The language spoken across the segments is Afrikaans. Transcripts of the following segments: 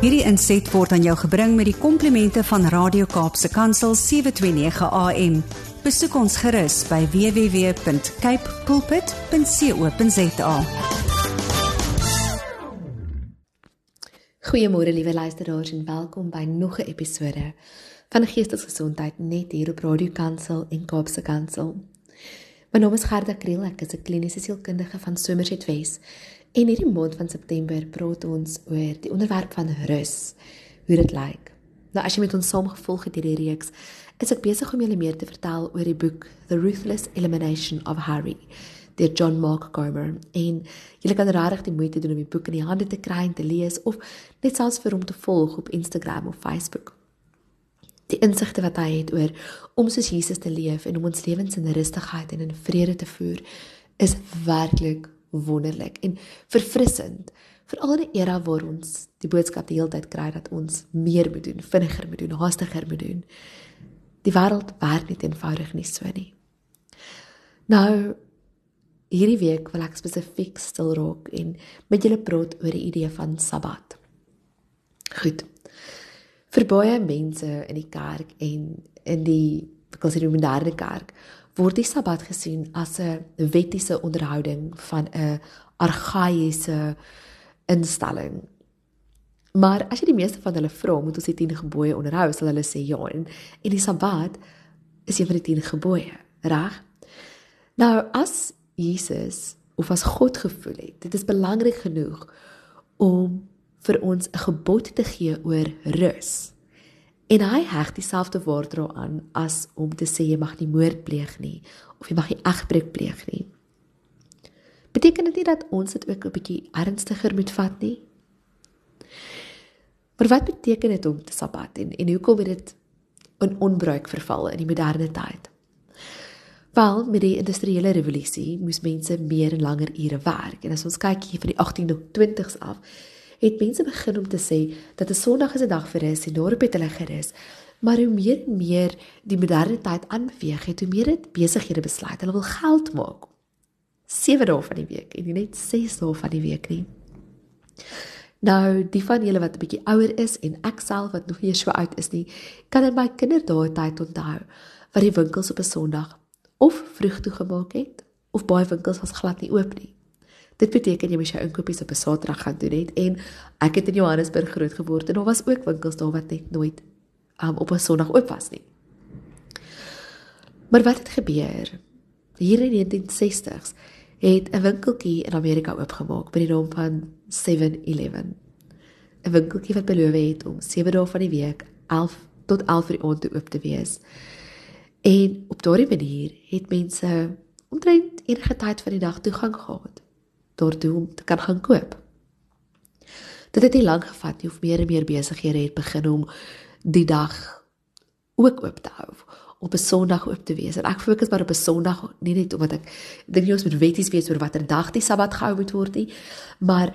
Hierdie inset word aan jou gebring met die komplimente van Radio Kaapse Kansel 729 AM. Besoek ons gerus by www.cape pulpit.co.za. Goeiemôre liewe luisteraars en welkom by nog 'n episode van Geestesgesondheid net hier op Radio Kansel en Kaapse Kansel. My naam is Gerda Kriel, ek is 'n kliniese sielkundige van Somerset Wes. En hierdie maand van September praat ons oor die onderwerp van rus, hoe dit lyk. Nou as jy met ons saamgevolg het hierdie reeks, is ek besig om julle meer te vertel oor die boek The Ruthless Elimination of Harry deur John Mark Comer. En julle kan regtig die moeite doen om die boek in die hande te kry en te lees of net selfs vir hom te volg op Instagram of Facebook. Die insigte wat hy het oor om soos Jesus te leef en om ons lewens in rustigheid en in vrede te voer, is werklik wonderlik en verfrissend veral in 'n era waar ons die boodskap die hele tyd kry dat ons meer moet doen, vinniger moet doen, haastiger moet doen. Die wêreld werk nie eenvoudig nie so nie. Nou hierdie week wil ek spesifiek stil raak en met julle praat oor die idee van Sabbat. Goed. Vir baie mense in die kerk en in die wat sê die moderne kerk word die Sabbat gesien as 'n wettiese onderhouding van 'n argaïese instelling. Maar as jy die meeste van hulle vra, moet ons die 10 gebooie onderhou, sal hulle sê ja en en die Sabbat is een van die 10 gebooie, reg? Nou as Jesus of as God gevoel het, dit is belangrik genoeg om vir ons 'n gebod te gee oor rus. En hy heg dieselfde waarde daaraan as om te sê jy mag nie moord pleeg nie of jy mag nie egbreek pleeg nie. Beteken dit nie dat ons dit ook 'n bietjie ernstiger moet vat nie? Maar wat beteken dit om te sabbat en en hoekom het dit in onbruik verval in die moderne tyd? Wel, met die industriële revolusie moes mense meer en langer ure werk en as ons kyk hier van die 1820s af het mense begin om te sê dat 'n Sondag is 'n dag vir rus en daarop het hulle gerus. Maar hoe meer en meer die moderne tyd aanbeweeg het, hoe meer het besighede besluit hulle wil geld maak. 7 dae van die week en nie net 6 dae van die week nie. Nou, die van julle wat 'n bietjie ouer is en ek self wat nog nie so oud is nie, kan in my kinderdae tyd onthou wat die winkels op 'n Sondag of vroeg toegemaak het of baie winkels was glad nie oop nie. Dit beteken jy moet jou inkopies op 'n Saterdag gaan doen het en ek het in Johannesburg groot geword en daar was ook winkels daar wat net nooit um, op 'n Sondag oop was nie. Maar wat het gebeur? Hier in die 1960s het 'n winkeltjie in Amerika oopgemaak met die naam van 7-Eleven. 'n Winkeltjie wat beloof het om 7 dae van die week 11 tot 11 uur oond te oop te wees. En op daardie manier het mense omtrent enige tyd van die dag toegang gehad daartoe om te kan gaan koop. Dit het nie lank gevat nie of meer en meer besighede het begin om die dag ook oop te hou op 'n Sondag oop te wees. En ek fokus maar op 'n Sondag nie net omdat ek dink jy ons moet wetties wees oor watter dag die Sabbat gehou moet word nie, maar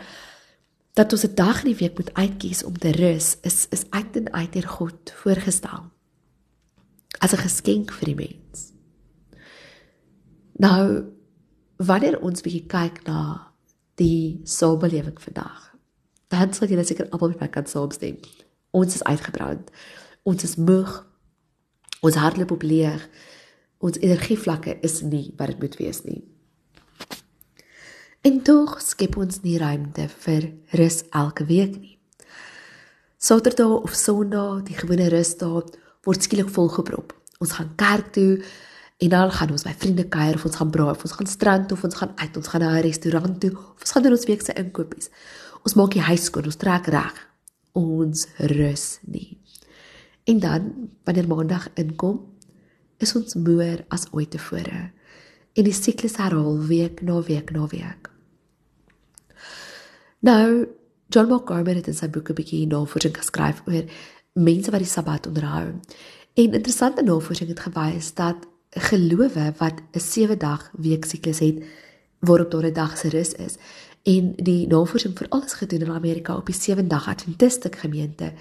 dat ons 'n dag in die week moet uitkies om te rus is is uit en uit deur God voorgestel as 'n geskenk vir die mens. Nou wanneer ons bietjie kyk na die samelewing vandag. Dan sal julle seker almal met my kan saamstem. Ons is uitgebrand. Ons is moeg. Ons hart loop op leeg. Ons energievlakke is nie wat dit moet wees nie. En tog skep ons nie ruimte vir rus elke week nie. Saterdag of Sondag, die gewone rusdae, word skielik volgeprop. Ons gaan kerk toe, En dan gaan ons by vriende kuier of ons gaan braai of ons gaan strand of ons gaan uit, ons gaan na 'n restaurant toe of ons gaan doen ons week se inkopies. Ons maak die huis skoon, ons trek reg. Ons rus nie. En dan wanneer maandag inkom, is ons moeër as ooit tevore. En die siklus herhaal week na week na week. Nou, John Montgomery het in sy boek 'n bietjie navorsing geskryf oor mense wat die Sabbat onderhou. En interessante navorsing het gewys dat gelowe wat 'n 7 dag week siklus het waarop daar 'n dag se rus is en die navorsing vir alles gedoen in Amerika op die 7 dag adventiste gemeente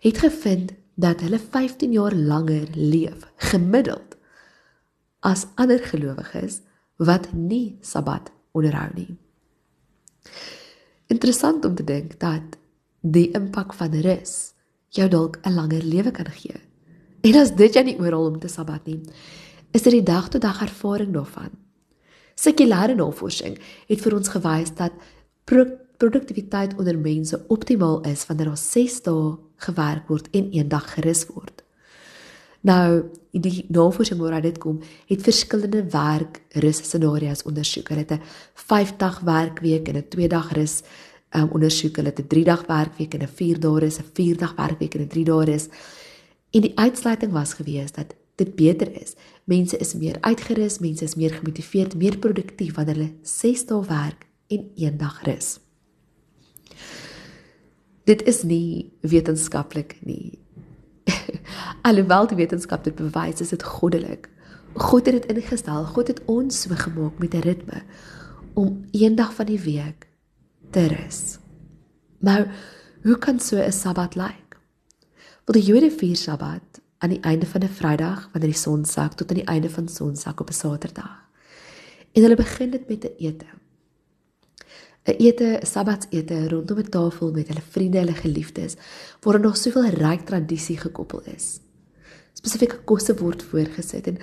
het gevind dat hulle 15 jaar langer leef gemiddeld as ander gelowiges wat nie sabbat onderhou nie. Interessant om te dink dat die impak van rus jou dalk 'n langer lewe kan gee. En as dit jou nie oorhaal om te sabbat nie, is dit die dag tot dag ervaring daarvan. Sekulêre navorsing het vir ons gewys dat produktiwiteit onder mense optimaal is wanneer daar 6 dae gewerk word en een dag gerus word. Nou, die navorsing waar dit kom, het verskillende werk rus scenario's ondersoek. Hulle het 'n 5-dag werkweek en 'n 2-dag rus um, ondersoek. Hulle het 'n 3-dag werkweek en 'n 4-dag rus, 'n 4-dag werkweek en 'n 3-dag rus. En die uitsluiting was gewees dat dit beter is. Mense is meer uitgerus, mense is meer gemotiveerd, meer produktief wanneer hulle 6 dae werk en 1 dag rus. Dit is nie wetenskaplik nie. Alhoewel die wetenskap dit bewys, is dit goddelik. God het dit ingestel. God het ons so gemaak met 'n ritme om eendag van die week te rus. Nou, hoe kan so 'n Sabbat lyk? Wel die Jode vier Sabbat aan die einde van 'n Vrydag wanneer die son sak tot aan die einde van sonsak op 'n Saterdag. En hulle begin dit met 'n ete. 'n Ete, 'n Sabbatsete rondom 'n tafel met hulle vriende, hulle geliefdes, waar er nog soveel ryk tradisie gekoppel is spesifieke kosse word voorgesit en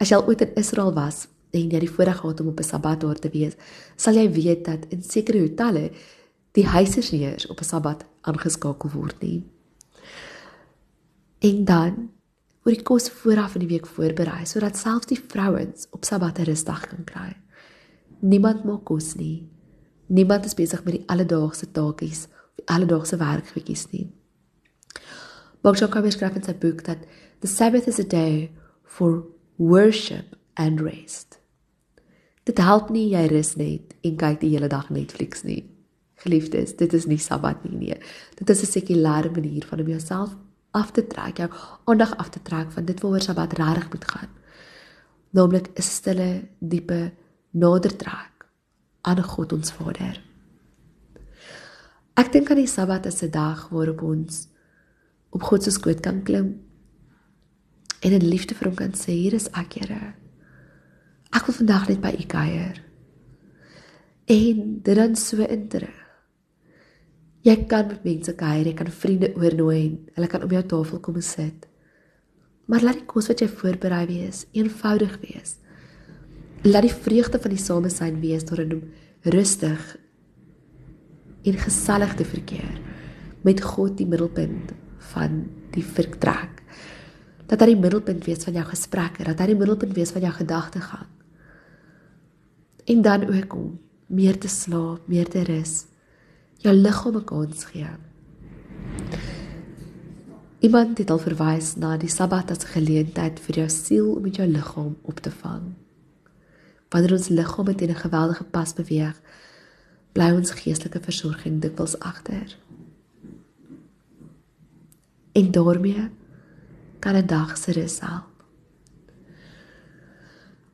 as jy al ooit in Israel was en jy die voorreg gehad om op 'n Sabbat daar te wees, sal jy weet dat in sekere hotelle die huisers nie eers op 'n Sabbat aangeskakel word nie. En dan word die kos vooraf in die week voorberei sodat selfs die vrouens op Sabbat 'n rusdag kan kry. Niemand maak kos nie. Niemand is besig met die alledaagse taakies of die alledaagse werkgoedjies nie. Bokshokker beskryf in sy boek dat The Sabbath is a day for worship and rest. Dit help nie jy rus net en kyk die hele dag Netflix nie. Geliefdes, dit is nie Sabbat nie nee. Dit is 'n sekulêre manier van om jouself af te trek, jou aandag af te trek van dit waaroor Sabbat regtig moet gaan. Naamlik 'n stille, diepe nadertrek aan God ons Vader. Ek dink aan die Sabbat as 'n dag waarop ons op God se skoot kan klim en in liefde vir hom kan sê hier is ek Here. Ek wil vandag net by u kuier. En dit dan so intrek. Jy kan met mense kuier, jy kan vriende oornooi en hulle kan om jou tafel kom sit. Maar laat die kos wat jy voorberei wees eenvoudig wees. Laat die vreugde van die samesyn wees deur om rustig en gesellig te verkeer met God die middelpunt van die vertrek dat hy die middelpunt wees van jou gesprekke, dat hy die middelpunt wees van jou gedagtegang. En dan ook om meer te slaap, meer te rus, jou liggaam 'n kans gee. Iemand het al verwys na die Sabbat as 'n geleentheid vir jou siel om met jou liggaam op te vang. Wanneer ons liggaam teen 'n geweldige pas beweeg, bly ons geestelike versorging dikwels agter. En daarmee kan 'n dag se rus help.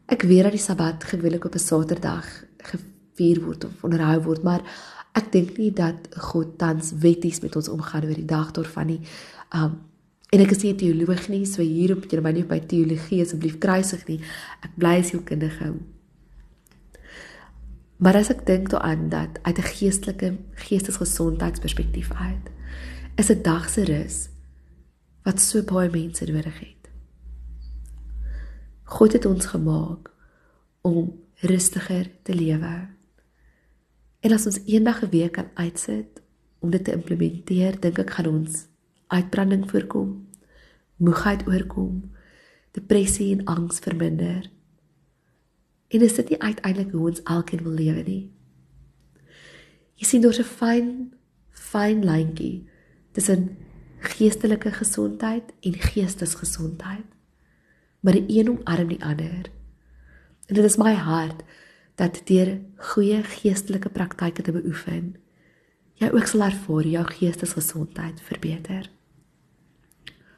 Ek weet dat die Sabbat gewoonlik op 'n Saterdag gevier word of onderhou word, maar ek dink nie dat God tans wetties met ons omgaan oor die dag daarvan nie. Um en ek is nie 'n teoloog nie, so hierop jy my nie by teologie asseblief kruisig nie. Ek bly as sielkundige. Maar as ek dink daaraan dat uit 'n geestelike geestesgesondheidsperspektief uit is 'n dag se rus wat so baie mense nodig het. God het ons gemaak om rustiger te lewe. En as ons eendag 'n week kan uitsit om dit te implementeer, dink ek gaan ons uitbranding voorkom, moegheid oorkom, depressie en angs verminder. En is dit nie uiteindelik hoe ons elkeen wil lewe nie? Jy sien daar's 'n fyn fyn lyntjie tussen geestelike gesondheid en geestesgesondheid. Maar die een omarm die ander. En dit is my hart dat deur goeie geestelike praktyke te beoefen, jy ook sal ervaar jou geestesgesondheid verbeter.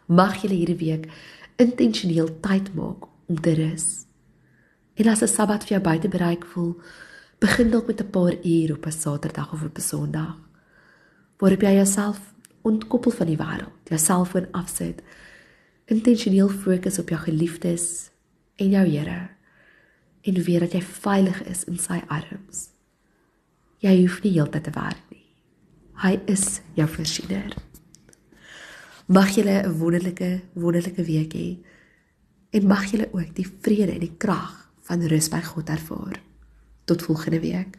Mag jy hierdie week intentioneel tyd maak om te rus. En as 'n Sabbat vir jou buite bereik voel, begin dalk met 'n paar uur op 'n Saterdag of op 'n Sondag. Waarop jy jouself ontkoppel van die wêreld, jou selfoon afsit, intentioneel fokus op jou geliefdes en jou Here en weet dat jy veilig is in sy arms. Jy hoef nie heeltyd te werk nie. Hy is jou voorsiener. Mag julle 'n wonderlike wonderlike week hê en mag julle ook die vrede en die krag van rus by God ervaar. Tot volgende week.